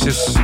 Atlantis.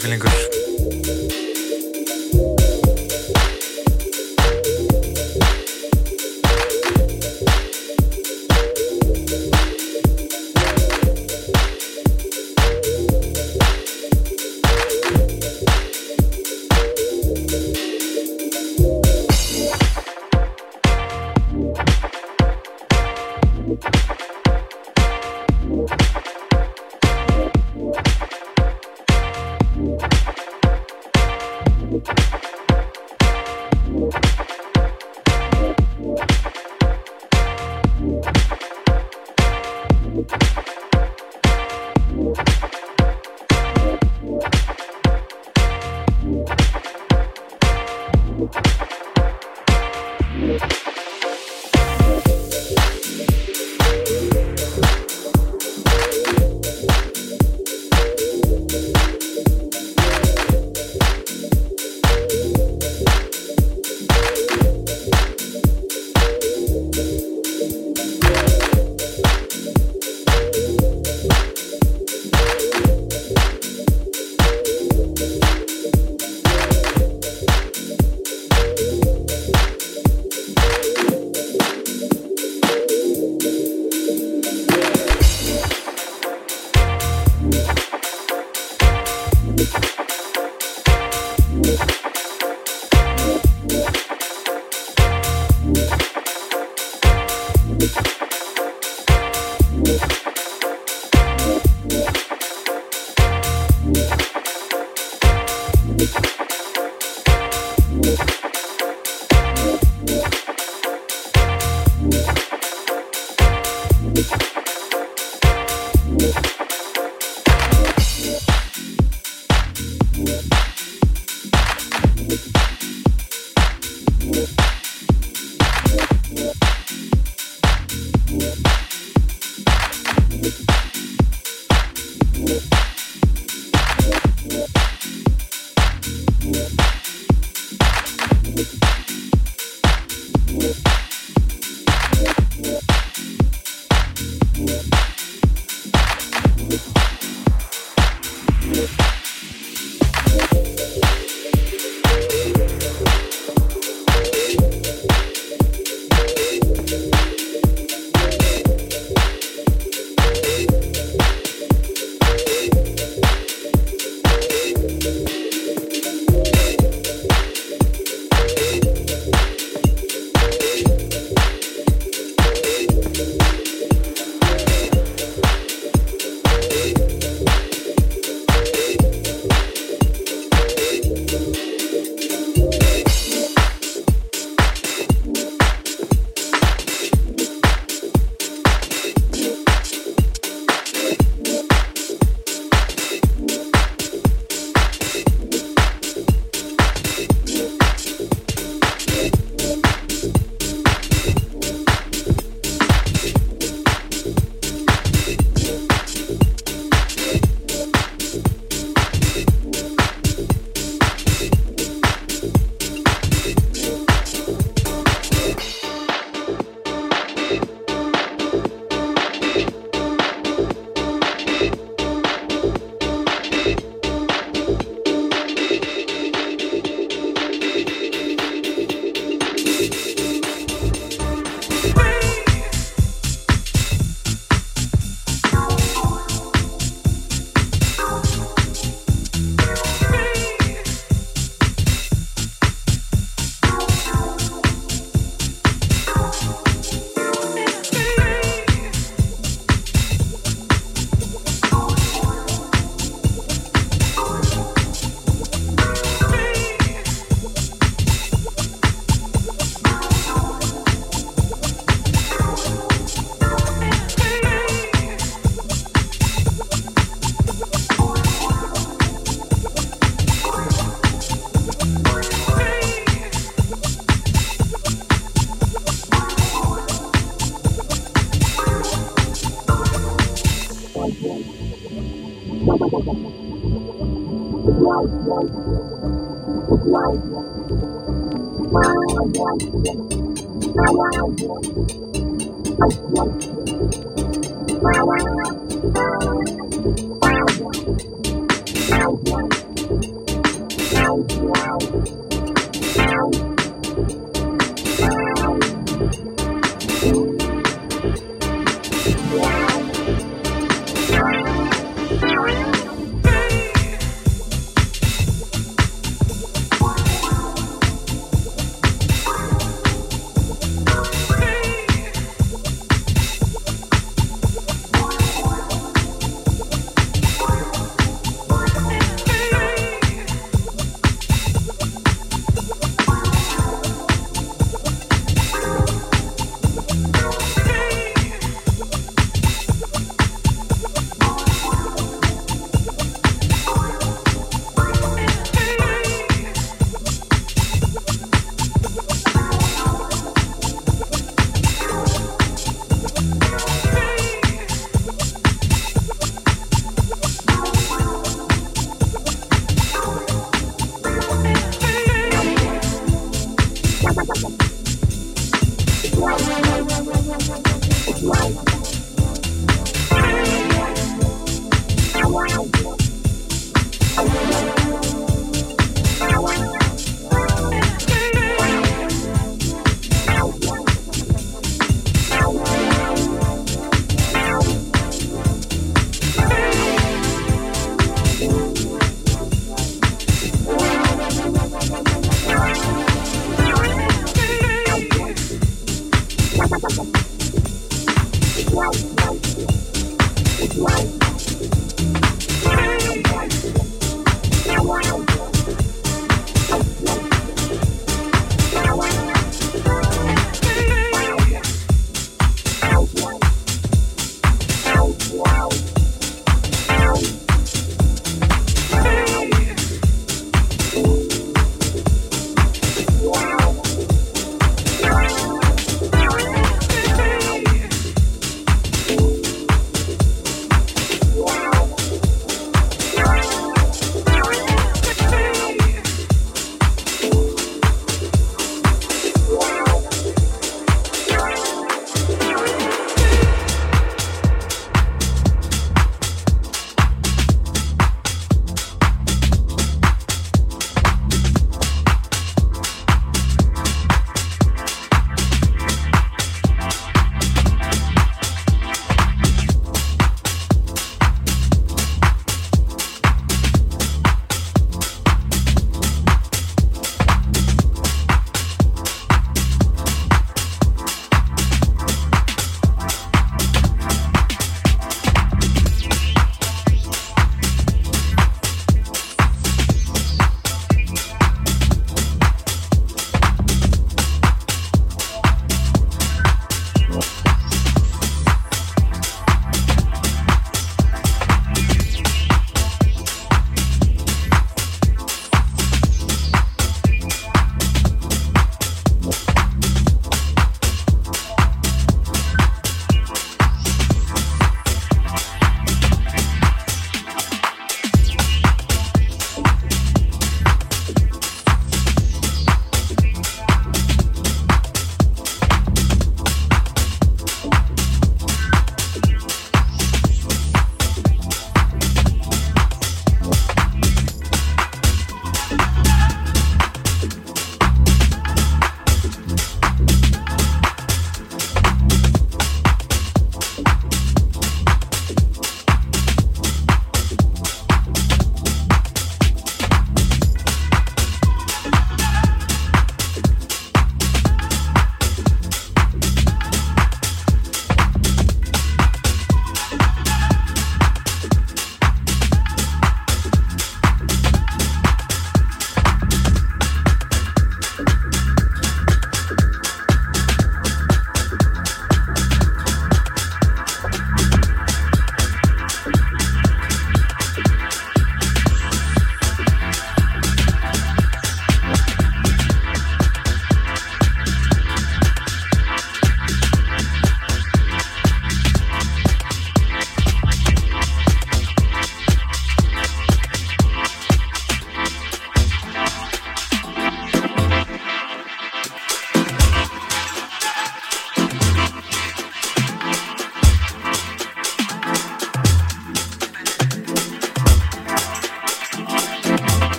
feeling good.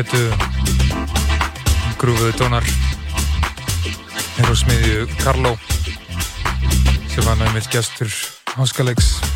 ágættu grúfuðu tónar hér á smiðju Karlo sem var námið gæstur háskalegs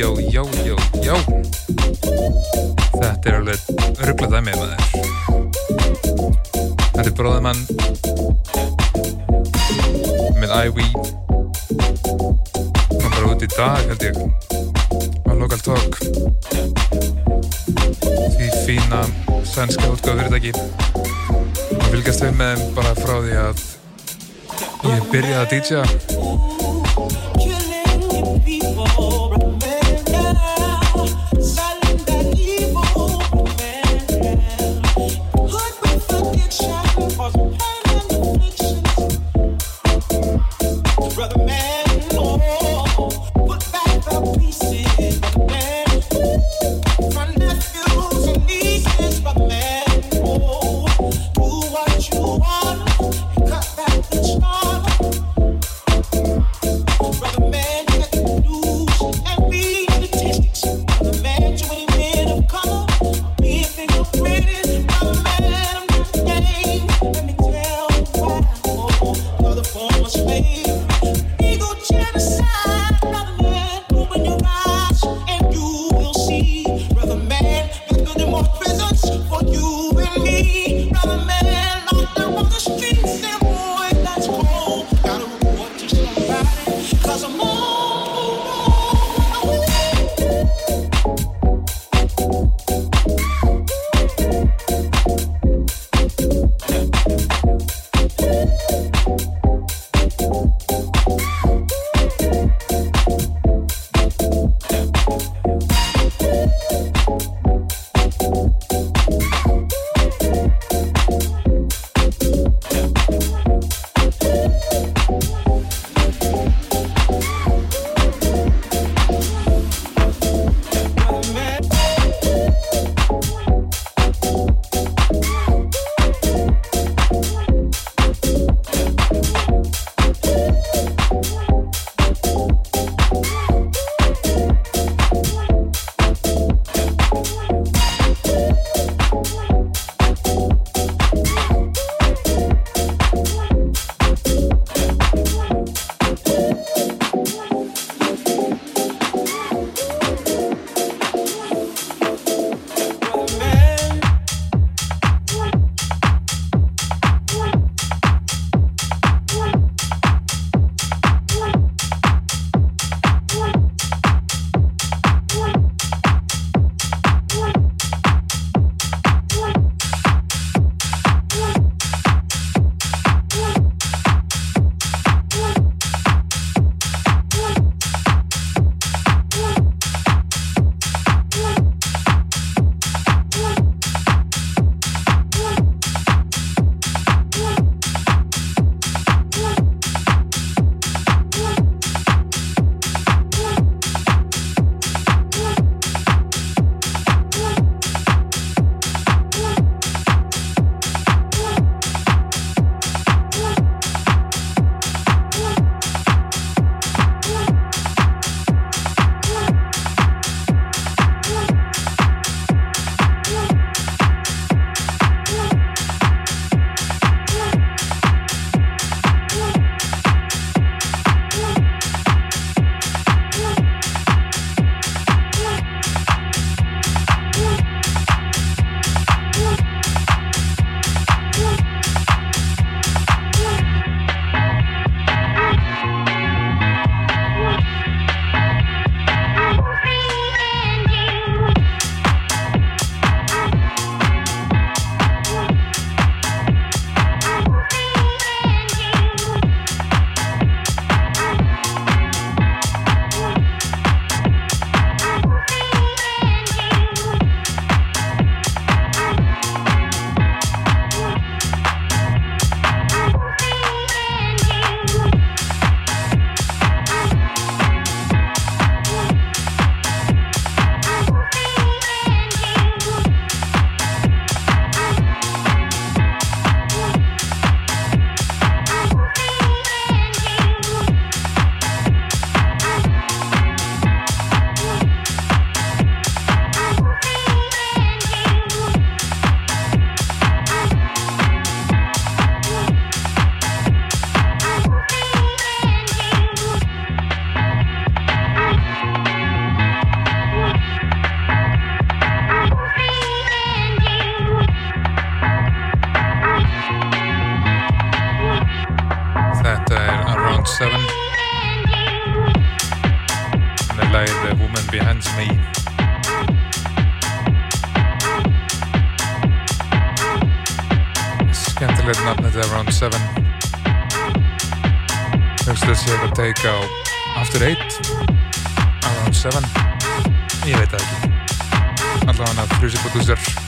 Já, já, já, já. Þetta er alveg ruggla dæmið með þér. Þetta er bróðumann með Ivy. Var bara út í dag, held ég. Á Local Talk. Því fína svenska útgáð fyrirtæki. Og fylgjast þau með bara frá því að ég byrjaði að DJa. Teika á After 8 Around 7 Ég veit það ekki. Allavega hann að Frusi Producer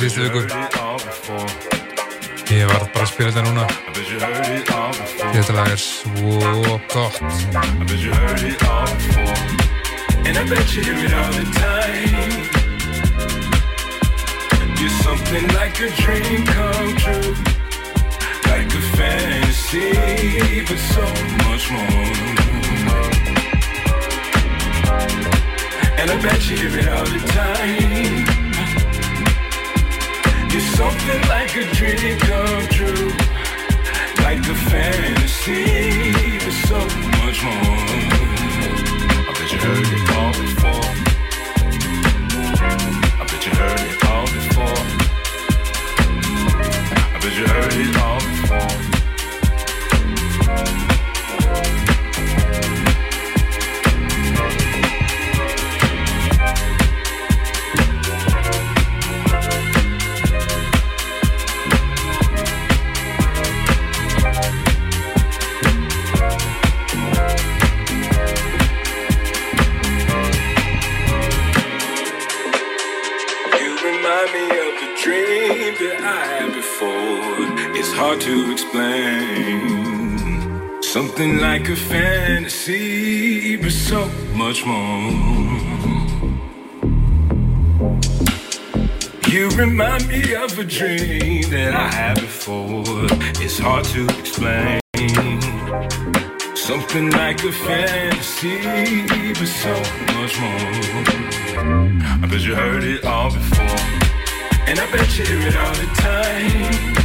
síðustu viku. Ég var bara að spila þetta núna. Þetta lag er svo gott. And I bet you hear it all the time You're something like a dream come true Like a fantasy But so much more And I bet you hear it all the time. You're something like a dream come true. Like a fantasy, but so much more. I bet you heard it all before. I bet you heard it all before. I bet you heard it all more. You remind me of a dream that I had before. It's hard to explain. Something like a fantasy, but so much more. I bet you heard it all before, and I bet you hear it all the time.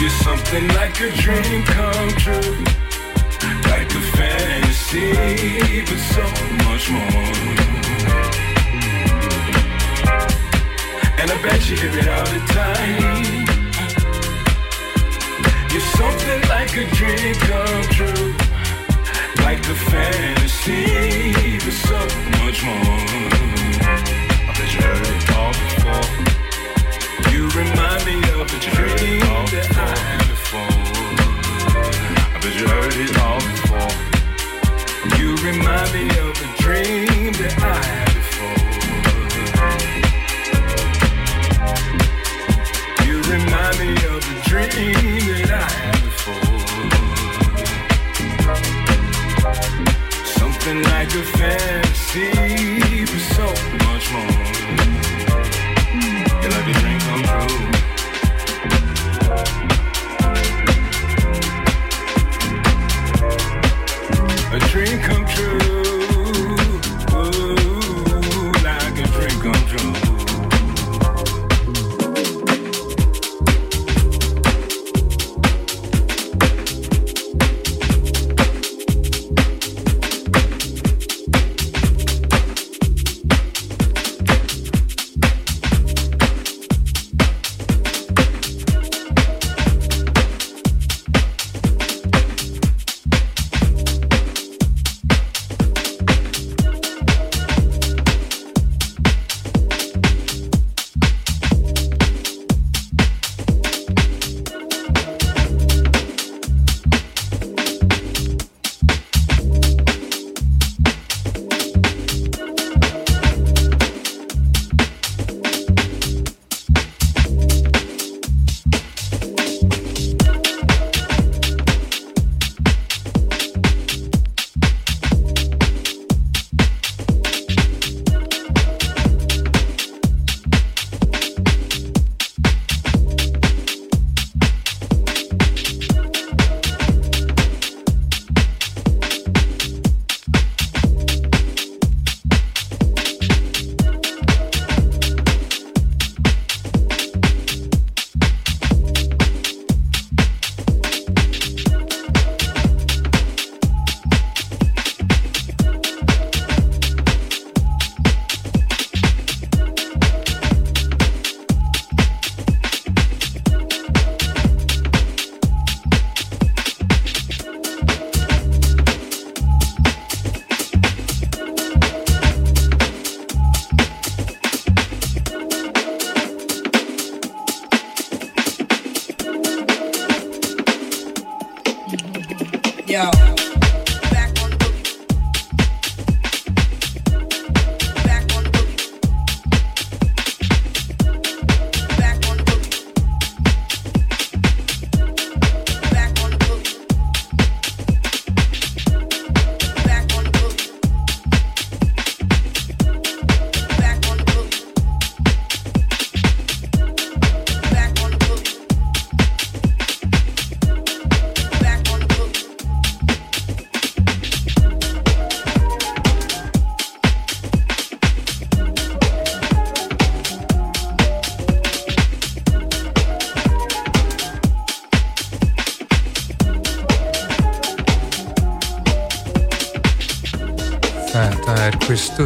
You're something like a dream come true. But so much more. And I bet you hear it all the time. You're something like a dream come true. Like a fantasy, but so much more. I bet you heard it all before. You remind me of a dream that I had before. I bet you heard it all before. You remind me of a dream that I had before. You remind me of a dream that I had before. Something like a fantasy, out.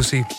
Lucy.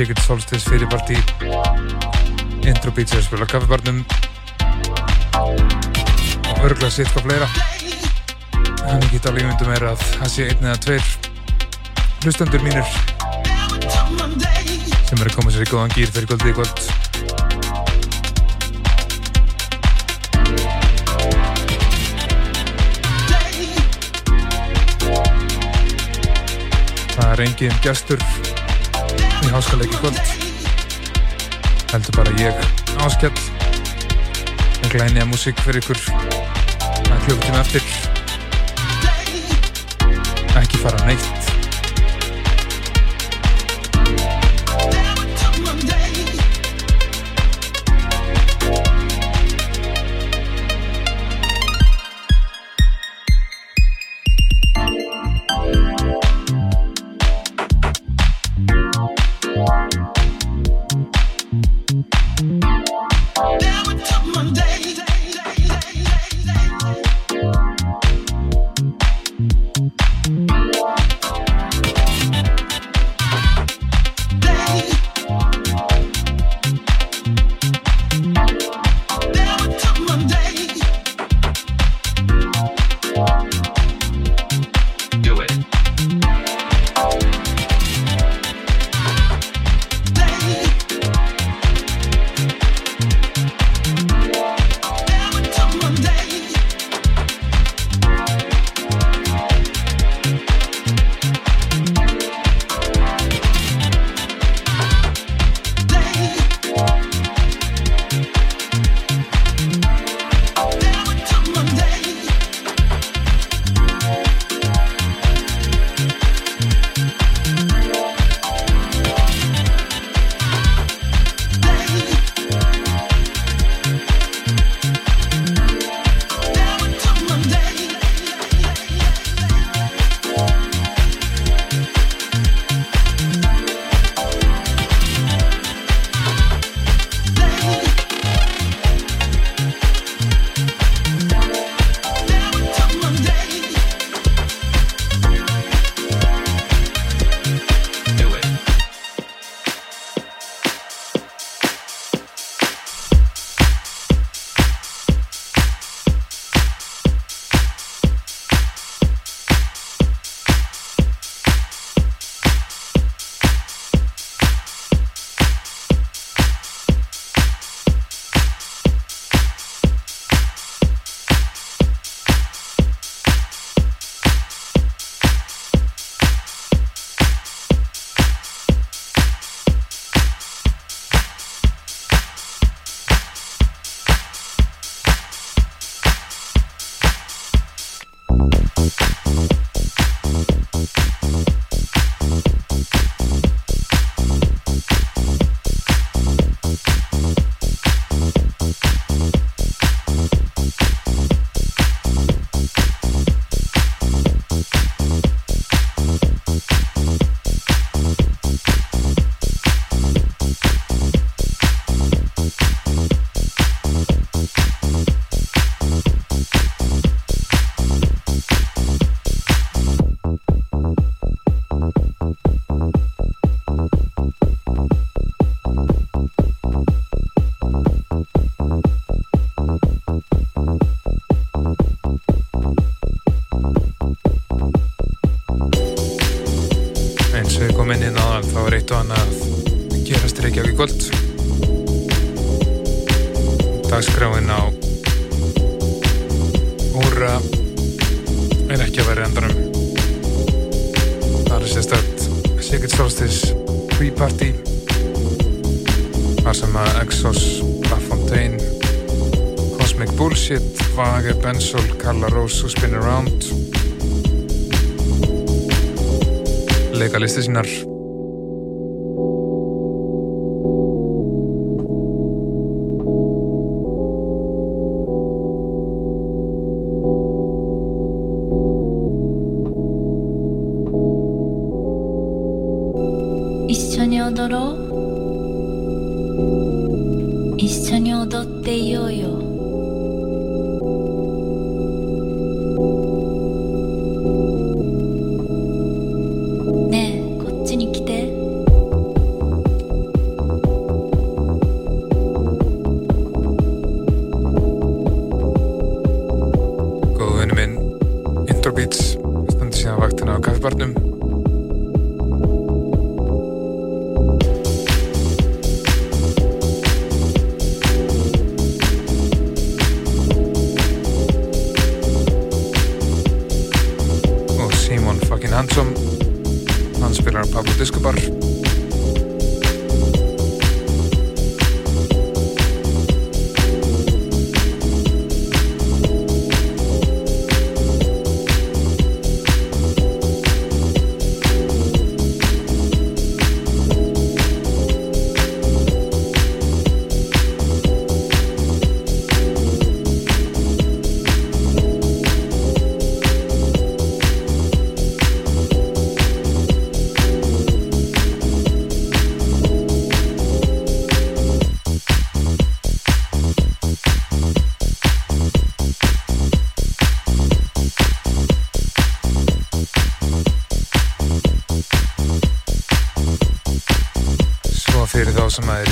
Sigurd Solstis fyrirparti Intro Beats er að spila kaffibarnum. Og örgla sitt hvað fleira. En ég get alveg myndum er að það sé einn eða tveir hlustandur mínir sem eru komið sér í góðan gýr fyrir kvöldi í kvöld. Það er engin gestur í háskaleiki kvöld. Heldur bara ég áskjall og glæni að músík fyrir ykkur. Að klukkutíma eftir. Ekki fara neitt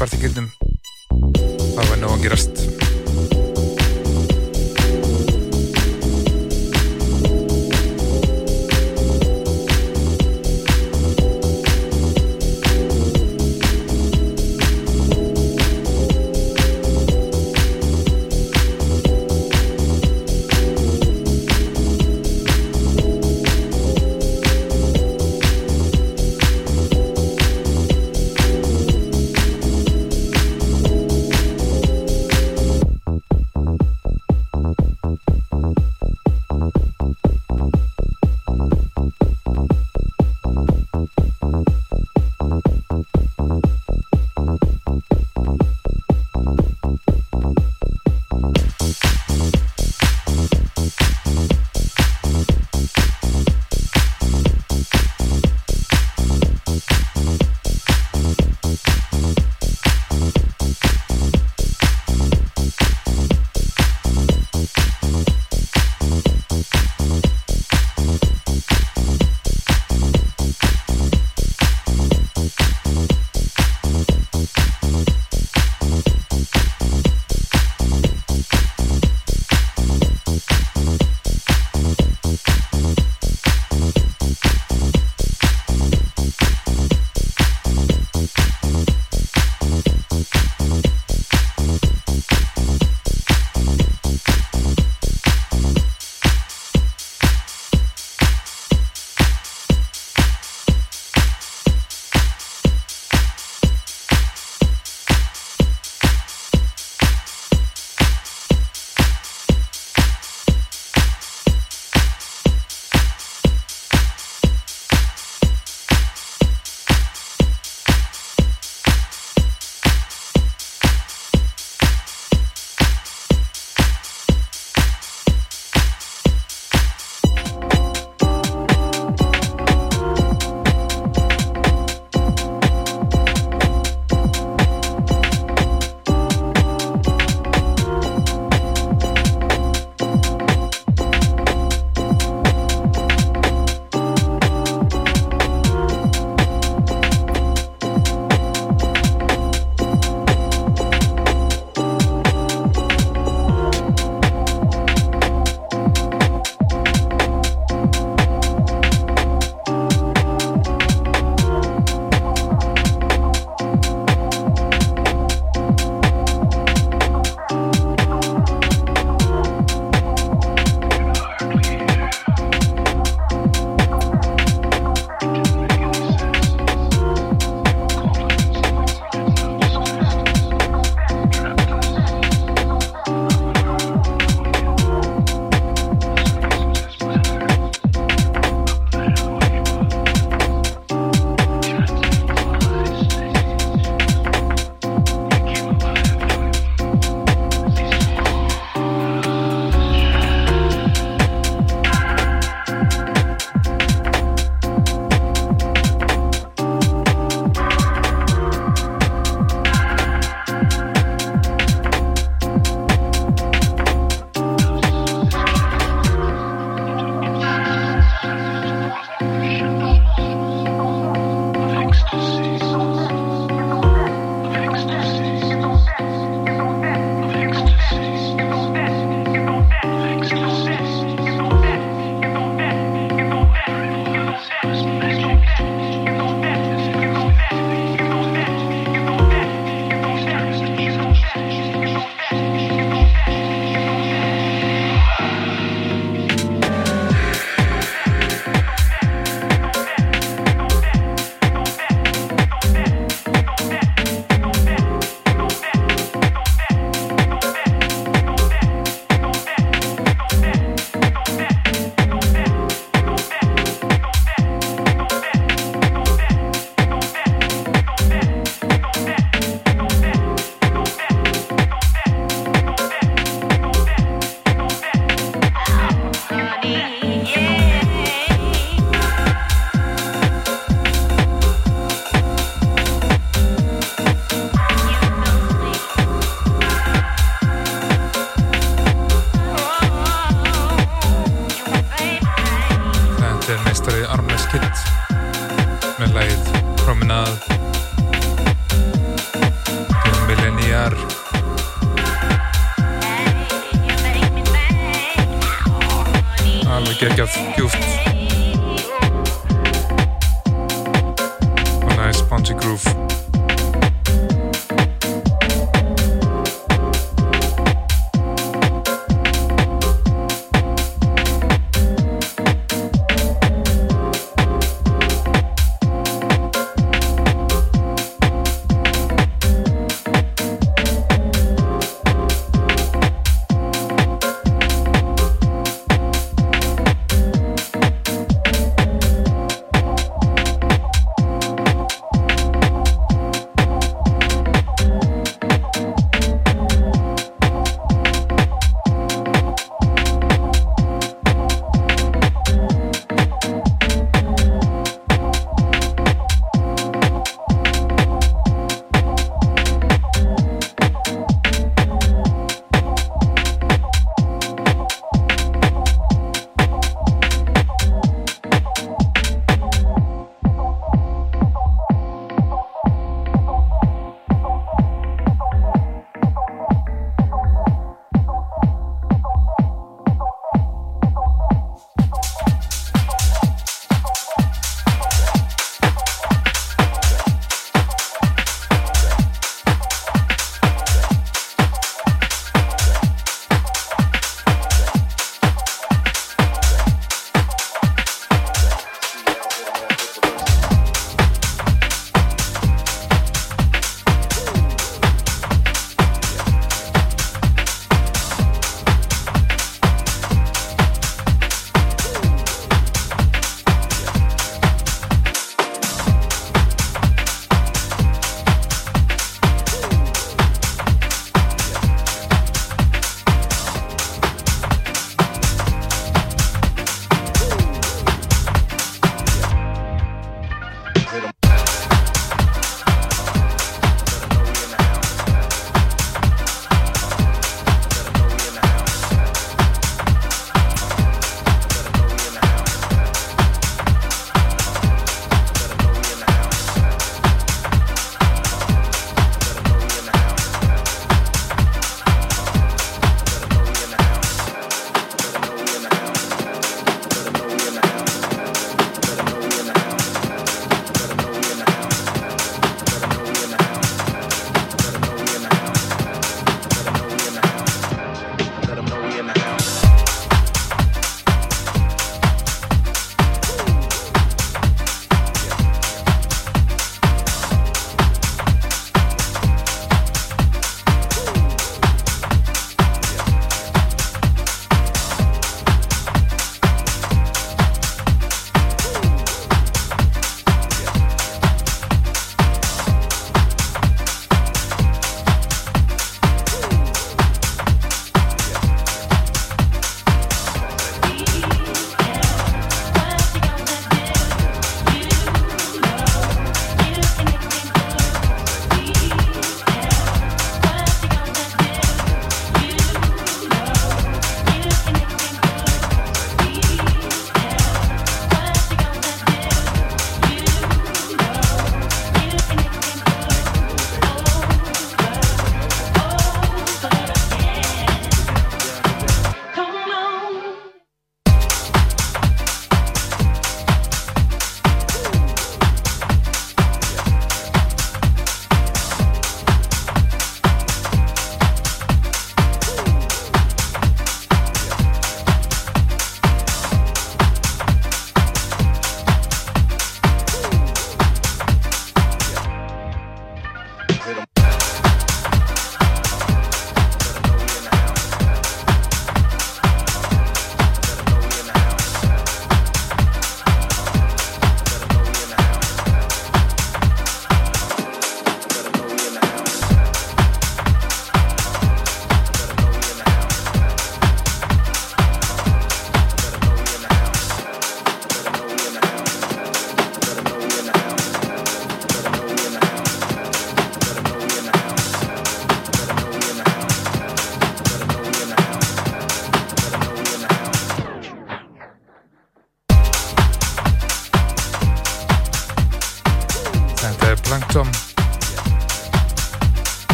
Spartak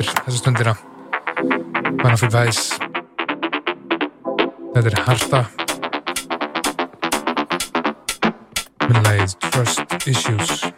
myndir, þessu stundina Manna fyrir væs þetta er Harta. Með Lagið Trust Issues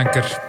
anker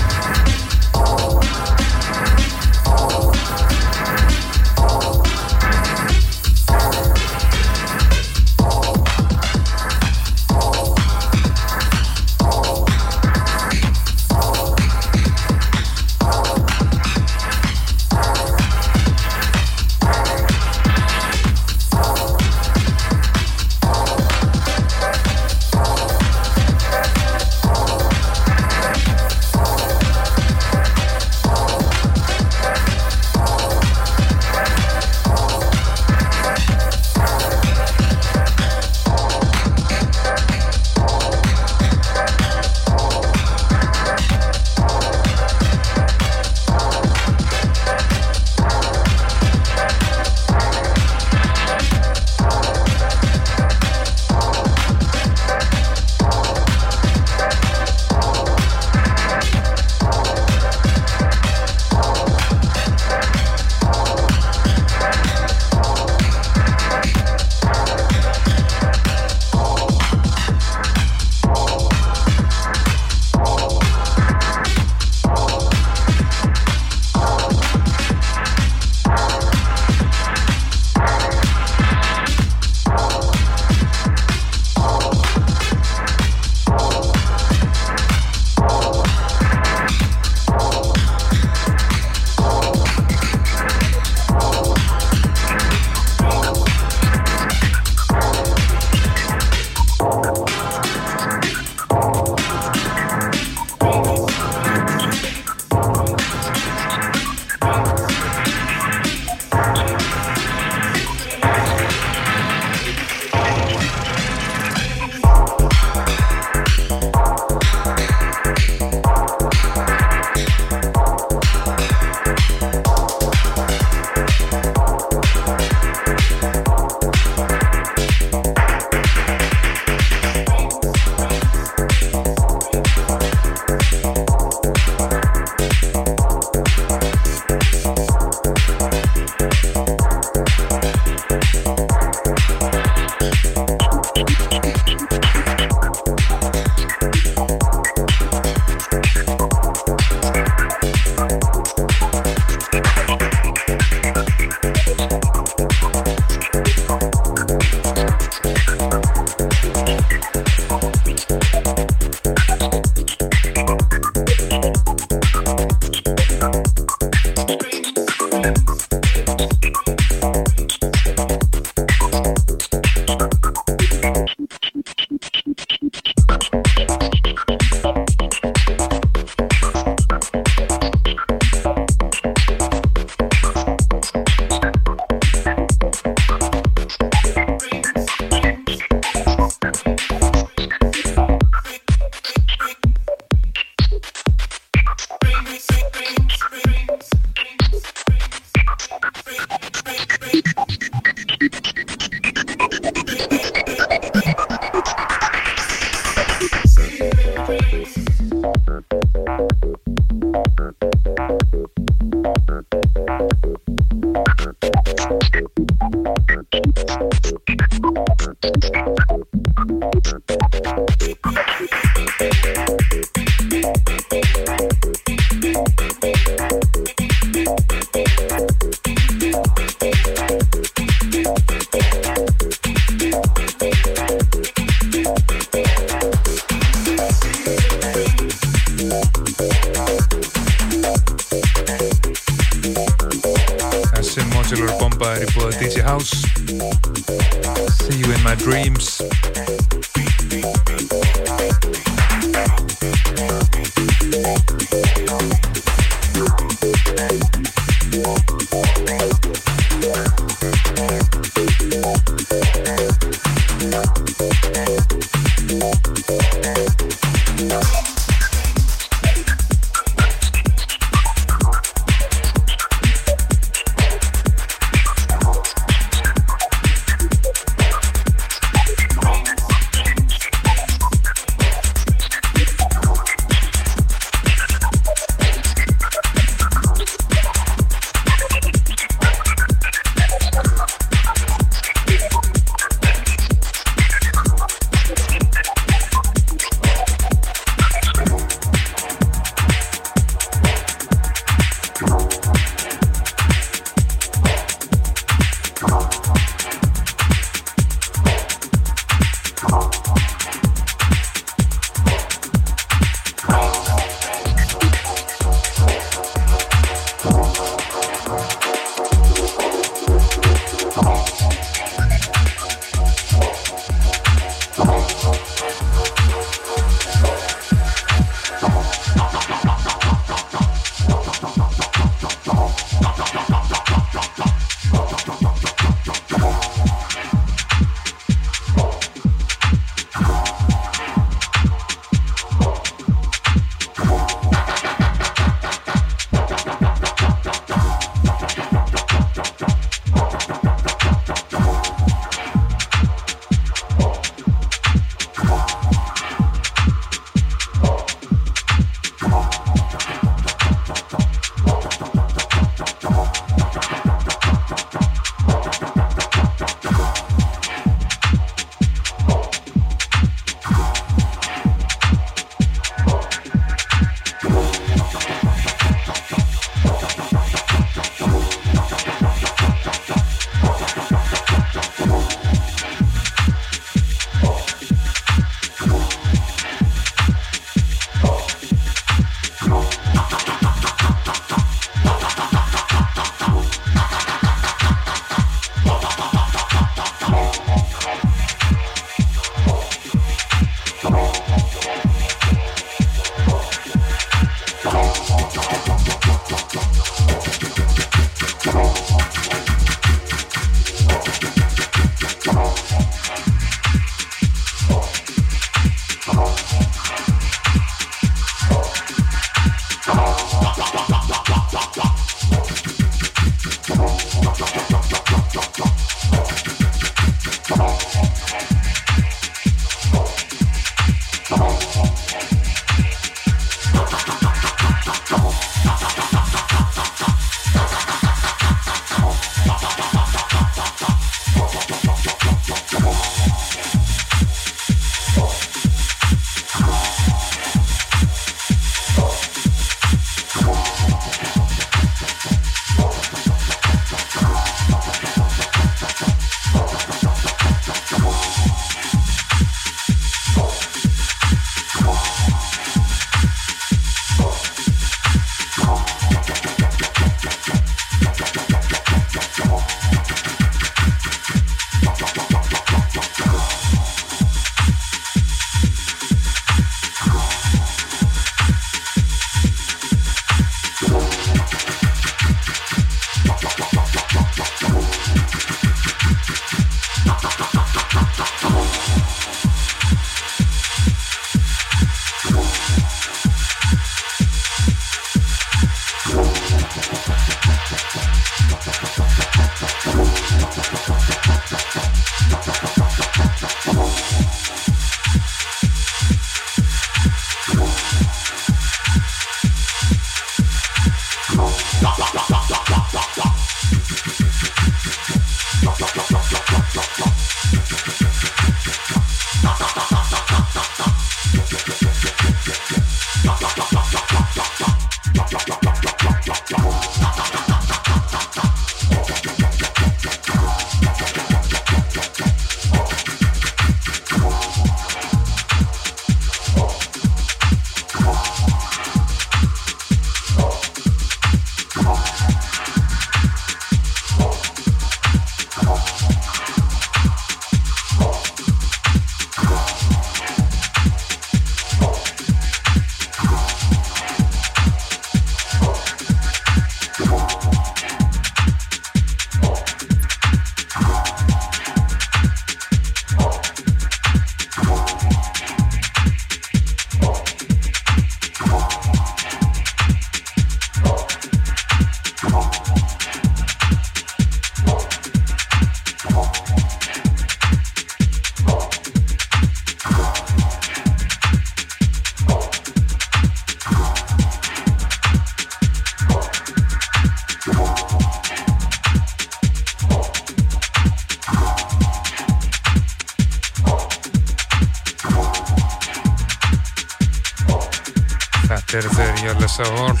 Lisa Hall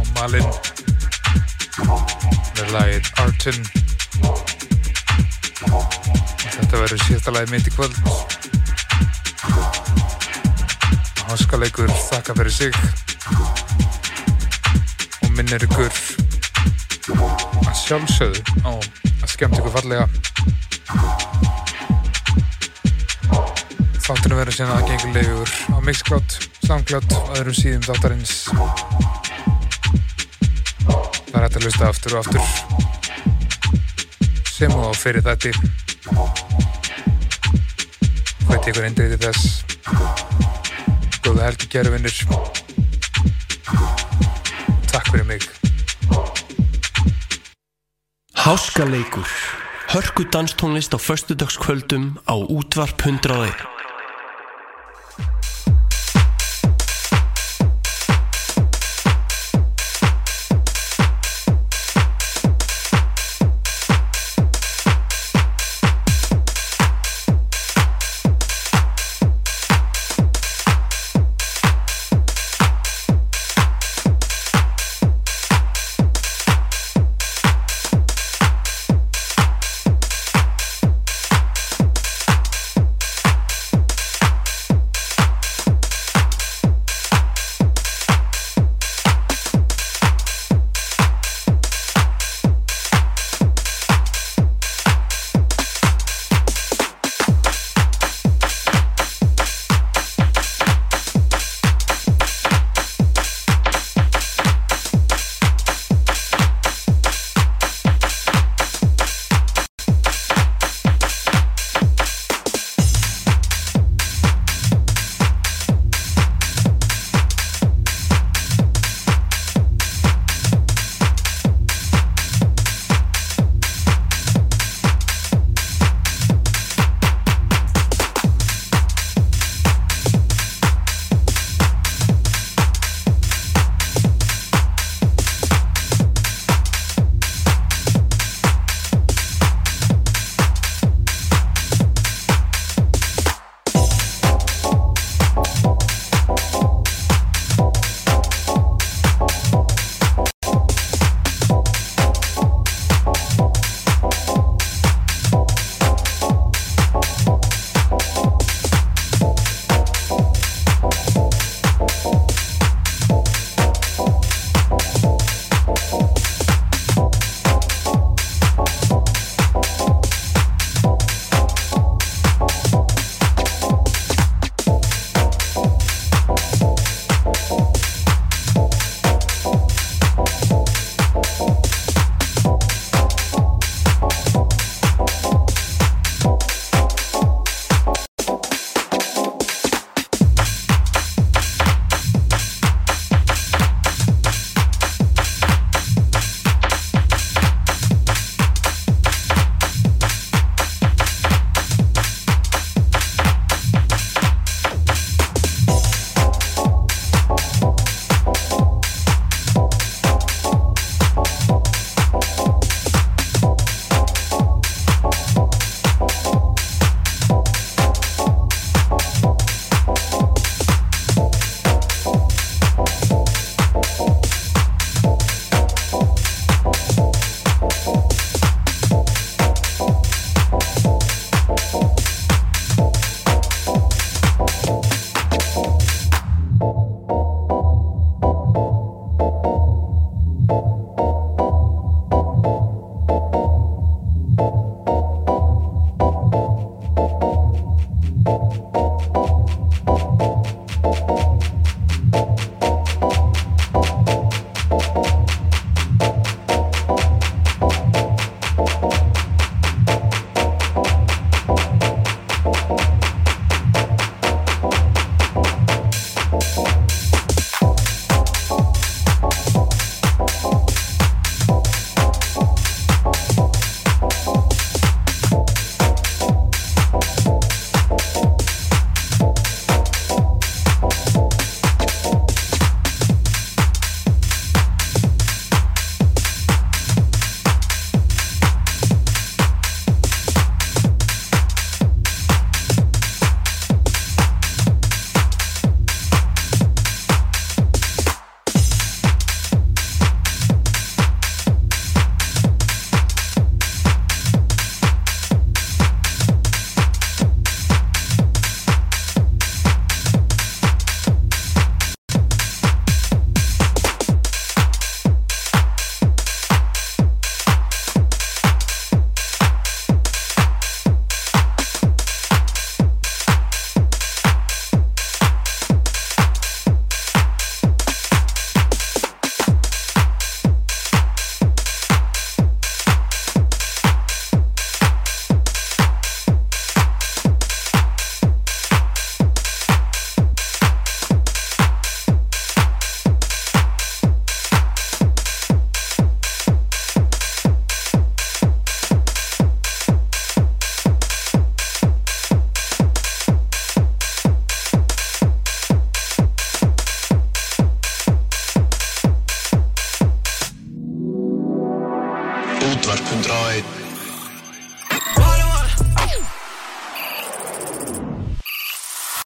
og Malin með lagið Artin. Þetta verður síðasta lagið mitt í kvöld. Háskaleikur þakka fyrir sig. Og minnir ykkur að sjálfsögðu á að skemmt ykkur fallega. Þáttunum verður síðan aðgengilegur á Mixcloud, Soundcloud og öðrum síðum þáttarins. Það er hægt að lusta aftur og aftur. Sem og fyrir þetta Hveit ykkur eindriði þess? Góða helgi kæru vinnir Takk fyrir mig. Háskaleikur. Hörku danstónlist á föstudagskvöldum á útvarp 101